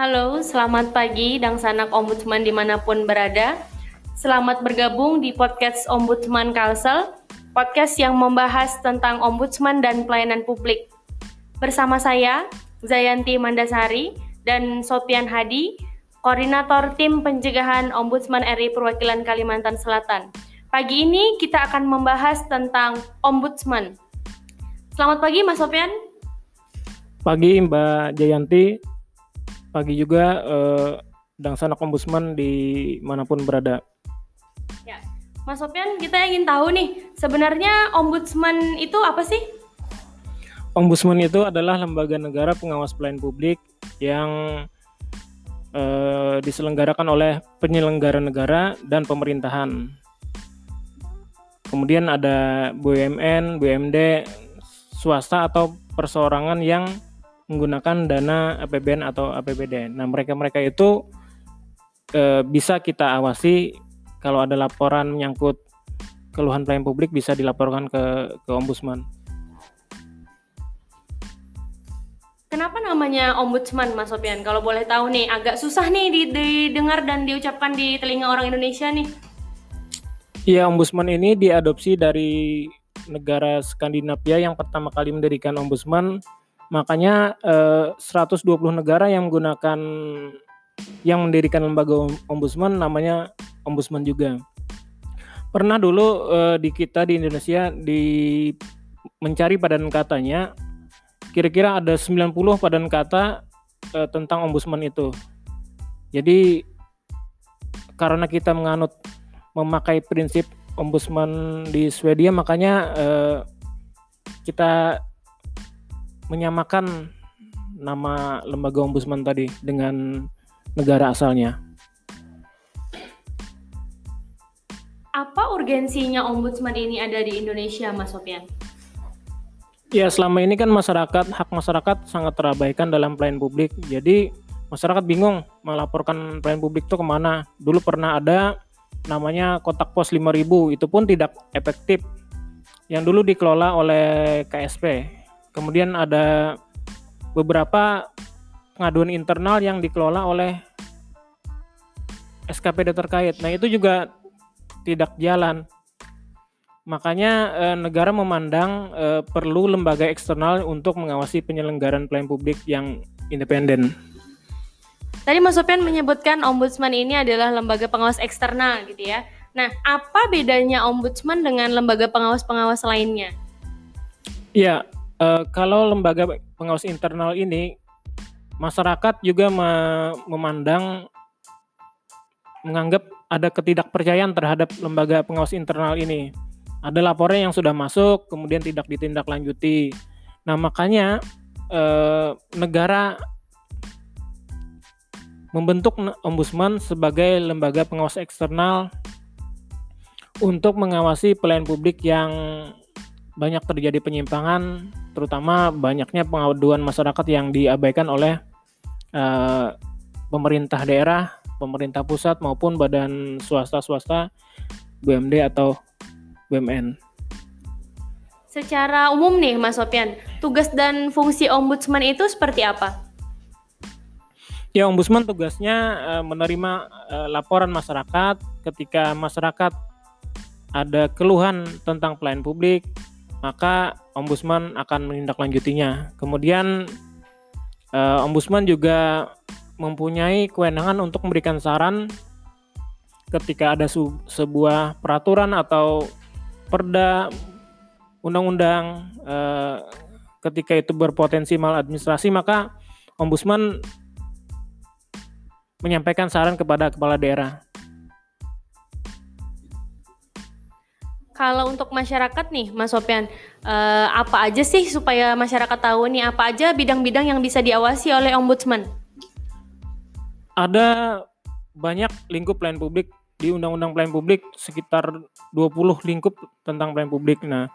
Halo, selamat pagi dan sanak ombudsman di mana pun berada. Selamat bergabung di podcast Ombudsman Kalsel, podcast yang membahas tentang ombudsman dan pelayanan publik. Bersama saya, Zayanti Mandasari, dan Sopian Hadi, Koordinator Tim Pencegahan Ombudsman RI Perwakilan Kalimantan Selatan. Pagi ini kita akan membahas tentang ombudsman. Selamat pagi Mas Sopian. Pagi Mbak Jayanti, pagi juga eh, dan sanak ombudsman di mana pun berada. Ya, Mas Sopian, kita ingin tahu nih, sebenarnya ombudsman itu apa sih? Ombudsman itu adalah lembaga negara pengawas pelayan publik yang eh, diselenggarakan oleh penyelenggara negara dan pemerintahan. Kemudian ada BUMN, BUMD, swasta atau perseorangan yang menggunakan dana APBN atau APBD. Nah, mereka-mereka itu e, bisa kita awasi kalau ada laporan menyangkut keluhan pelayan publik bisa dilaporkan ke ke ombudsman. Kenapa namanya ombudsman, Mas Sopian? Kalau boleh tahu nih, agak susah nih didengar dan diucapkan di telinga orang Indonesia nih. Iya, ombudsman ini diadopsi dari negara Skandinavia yang pertama kali mendirikan ombudsman Makanya eh, 120 negara yang menggunakan yang mendirikan lembaga ombudsman namanya ombudsman juga. Pernah dulu eh, di kita di Indonesia di mencari padan katanya kira-kira ada 90 padan kata eh, tentang ombudsman itu. Jadi karena kita menganut memakai prinsip ombudsman di Swedia makanya eh, kita menyamakan nama lembaga ombudsman tadi dengan negara asalnya. Apa urgensinya ombudsman ini ada di Indonesia, Mas Sofian? Ya, selama ini kan masyarakat, hak masyarakat sangat terabaikan dalam pelayanan publik. Jadi, masyarakat bingung melaporkan pelayanan publik itu ke mana. Dulu pernah ada namanya kotak pos 5000, itu pun tidak efektif. Yang dulu dikelola oleh KSP, Kemudian ada beberapa pengaduan internal yang dikelola oleh SKPD terkait. Nah, itu juga tidak jalan. Makanya eh, negara memandang eh, perlu lembaga eksternal untuk mengawasi penyelenggaraan pelayanan publik yang independen. Tadi Mas Sopian menyebutkan ombudsman ini adalah lembaga pengawas eksternal gitu ya. Nah, apa bedanya ombudsman dengan lembaga pengawas-pengawas lainnya? Ya, uh, kalau lembaga pengawas internal ini masyarakat juga me memandang menganggap ada ketidakpercayaan terhadap lembaga pengawas internal ini. Ada laporan yang sudah masuk kemudian tidak ditindaklanjuti. Nah, makanya eh, negara membentuk ombudsman sebagai lembaga pengawas eksternal untuk mengawasi pelayanan publik yang banyak terjadi penyimpangan terutama banyaknya pengaduan masyarakat yang diabaikan oleh uh, pemerintah daerah, pemerintah pusat maupun badan swasta-swasta BUMD atau BUMN. Secara umum nih Mas Sopian, tugas dan fungsi ombudsman itu seperti apa? Ya, ombudsman tugasnya uh, menerima uh, laporan masyarakat ketika masyarakat ada keluhan tentang pelayanan publik, maka ombudsman akan menindaklanjutinya. Kemudian uh, ombudsman juga mempunyai kewenangan untuk memberikan saran ketika ada sebuah peraturan atau perda undang-undang uh, ketika itu berpotensi maladministrasi maka ombudsman menyampaikan saran kepada kepala daerah Kalau untuk masyarakat nih, Mas Sopian, uh, apa aja sih supaya masyarakat tahu nih apa aja bidang-bidang yang bisa diawasi oleh ombudsman? Ada banyak lingkup pelayanan publik di Undang-Undang Pelayanan Publik sekitar 20 lingkup tentang pelayanan publik. Nah,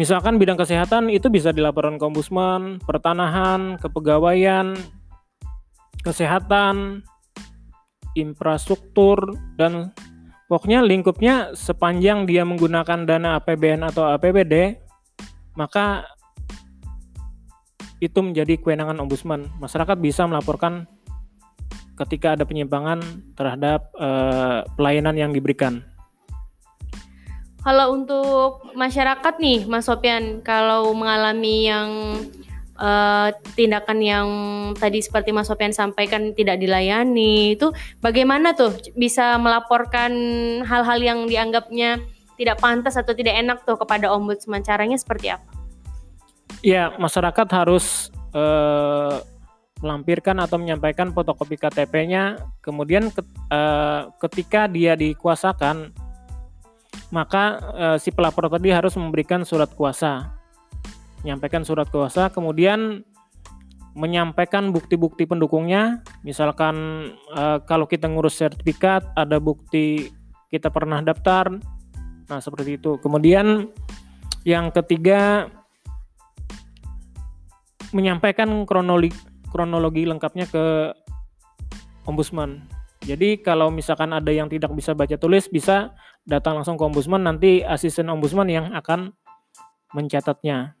misalkan bidang kesehatan itu bisa dilaporkan ke ombudsman, pertanahan, kepegawaian, kesehatan, infrastruktur dan Pokoknya lingkupnya sepanjang dia menggunakan dana APBN atau APBD, maka itu menjadi kewenangan ombudsman. Masyarakat bisa melaporkan ketika ada penyimpangan terhadap uh, pelayanan yang diberikan. Kalau untuk masyarakat nih, Mas Sopian, kalau mengalami yang uh, tindakan yang tadi seperti Mas Sopian sampaikan tidak dilayani, itu bagaimana tuh bisa melaporkan hal-hal yang dianggapnya tidak pantas atau tidak enak tuh kepada ombudsman? Caranya seperti apa? Ya, masyarakat harus uh, melampirkan atau menyampaikan fotokopi KTP-nya, kemudian uh, ketika dia dikuasakan maka uh, si pelapor tadi harus memberikan surat kuasa. Menyampaikan surat kuasa, kemudian menyampaikan bukti-bukti pendukungnya. Misalkan uh, kalau kita ngurus sertifikat, ada bukti kita pernah daftar. Nah, seperti itu. Kemudian yang ketiga menyampaikan kronologi kronologi lengkapnya ke ombudsman. Jadi kalau misalkan ada yang tidak bisa baca tulis bisa datang langsung ke ombudsman nanti asisten ombudsman yang akan mencatatnya.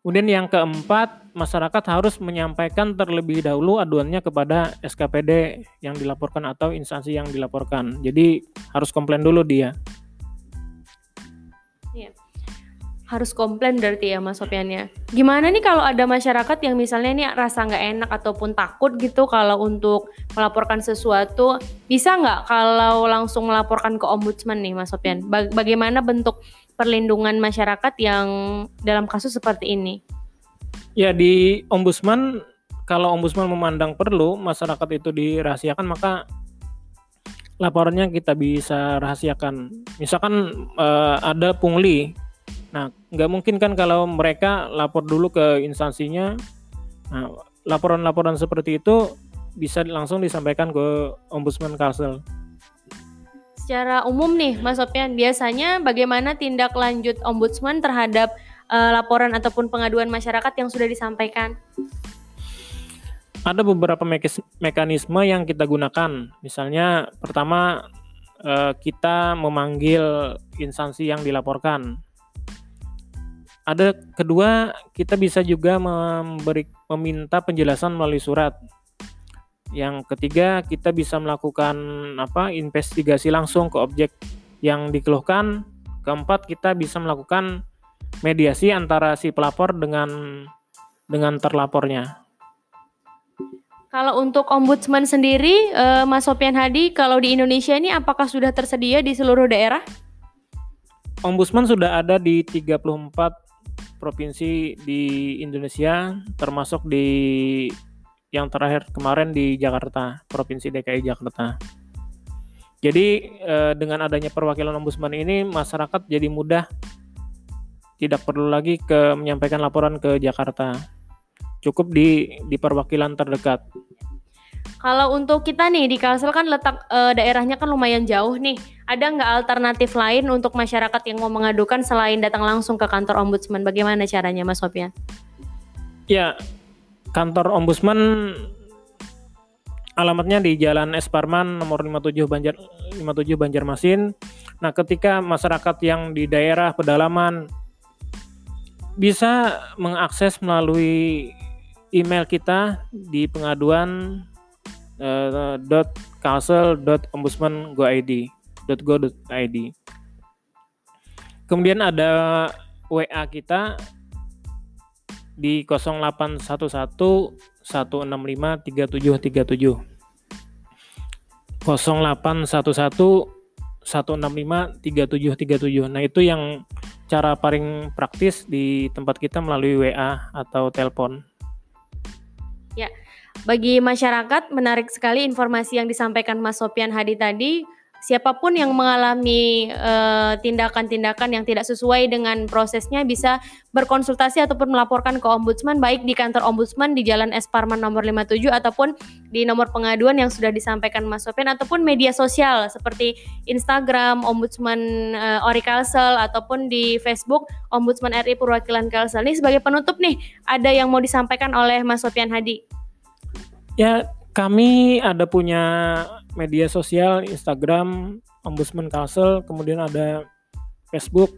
Kemudian yang keempat, masyarakat harus menyampaikan terlebih dahulu aduannya kepada SKPD yang dilaporkan atau instansi yang dilaporkan. Jadi harus komplain dulu dia. harus komplain berarti ya Mas Sopiannya. Gimana nih kalau ada masyarakat yang misalnya nih rasa nggak enak ataupun takut gitu kalau untuk melaporkan sesuatu, bisa nggak kalau langsung melaporkan ke ombudsman nih Mas Sopian? bagaimana bentuk perlindungan masyarakat yang dalam kasus seperti ini? Ya di ombudsman kalau ombudsman memandang perlu masyarakat itu dirahasiakan maka laporannya kita bisa rahasiakan. Misalkan uh, ada pungli Nah, nggak mungkin kan kalau mereka lapor dulu ke instansinya. Nah, laporan-laporan seperti itu bisa langsung disampaikan ke Ombudsman Kalsel. Secara umum nih, Mas Sopian, biasanya bagaimana tindak lanjut Ombudsman terhadap uh, laporan ataupun pengaduan masyarakat yang sudah disampaikan? Ada beberapa mekanisme yang kita gunakan. Misalnya, pertama uh, kita memanggil instansi yang dilaporkan ada kedua kita bisa juga memberi meminta penjelasan melalui surat yang ketiga kita bisa melakukan apa investigasi langsung ke objek yang dikeluhkan. Keempat kita bisa melakukan mediasi antara si pelapor dengan dengan terlapornya. Kalau untuk ombudsman sendiri eh, Mas Sopian Hadi kalau di Indonesia ini apakah sudah tersedia di seluruh daerah? Ombudsman sudah ada di 34 provinsi di Indonesia termasuk di yang terakhir kemarin di Jakarta, Provinsi DKI Jakarta. Jadi eh, dengan adanya perwakilan ombudsman ini masyarakat jadi mudah tidak perlu lagi ke menyampaikan laporan ke Jakarta. Cukup di di perwakilan terdekat. Kalau untuk kita nih di Kalsel kan letak e, daerahnya kan lumayan jauh nih. Ada nggak alternatif lain untuk masyarakat yang mau mengadukan selain datang langsung ke kantor ombudsman? Bagaimana caranya, Mas Sofian? Ya, kantor ombudsman alamatnya di Jalan Esparman nomor 57 Banjar 57 Banjarmasin. Nah, ketika masyarakat yang di daerah pedalaman bisa mengakses melalui email kita di pengaduan dot ombudsman go id kemudian ada WA kita di 0811 165 3737 0811 165 3737 nah itu yang cara paling praktis di tempat kita melalui WA atau telepon. Ya bagi masyarakat, menarik sekali informasi yang disampaikan Mas Sopian Hadi tadi. Siapa pun yang mengalami eh, tindakan-tindakan uh, yang tidak sesuai dengan prosesnya bisa berkonsultasi ataupun melaporkan ke Ombudsman baik di kantor Ombudsman di Jalan Es Parman nomor 57 ataupun di nomor pengaduan yang sudah disampaikan Mas Sopian ataupun media sosial seperti Instagram Ombudsman uh, Ori Kalsel ataupun di Facebook Ombudsman RI Perwakilan Kalsel. Ini sebagai penutup nih, ada yang mau disampaikan oleh Mas Sopian Hadi? Ya, kami ada punya media sosial Instagram Ombudsman Kalsel, kemudian ada Facebook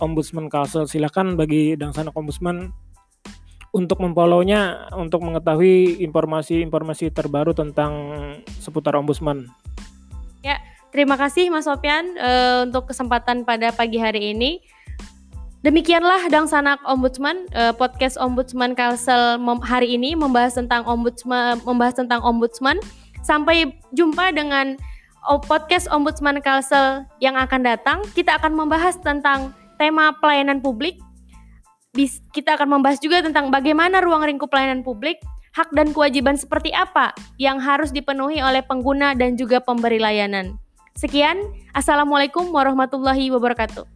Ombudsman Kalsel. Silakan bagi dan sanak Ombudsman untuk memfollownya untuk mengetahui informasi-informasi terbaru tentang seputar ombudsman. Ya, terima kasih Mas Sofian uh, untuk kesempatan pada pagi hari ini. Demikianlah Dang Sanak Ombudsman uh, podcast Ombudsman Kalsel hari ini membahas tentang ombudsman membahas tentang ombudsman. Sampai jumpa dengan oh, podcast Ombudsman Kalsel yang akan datang. Kita akan membahas tentang tema pelayanan publik kita akan membahas juga tentang bagaimana ruang lingkup pelayanan publik, hak dan kewajiban seperti apa yang harus dipenuhi oleh pengguna dan juga pemberi layanan. Sekian, Assalamualaikum warahmatullahi wabarakatuh.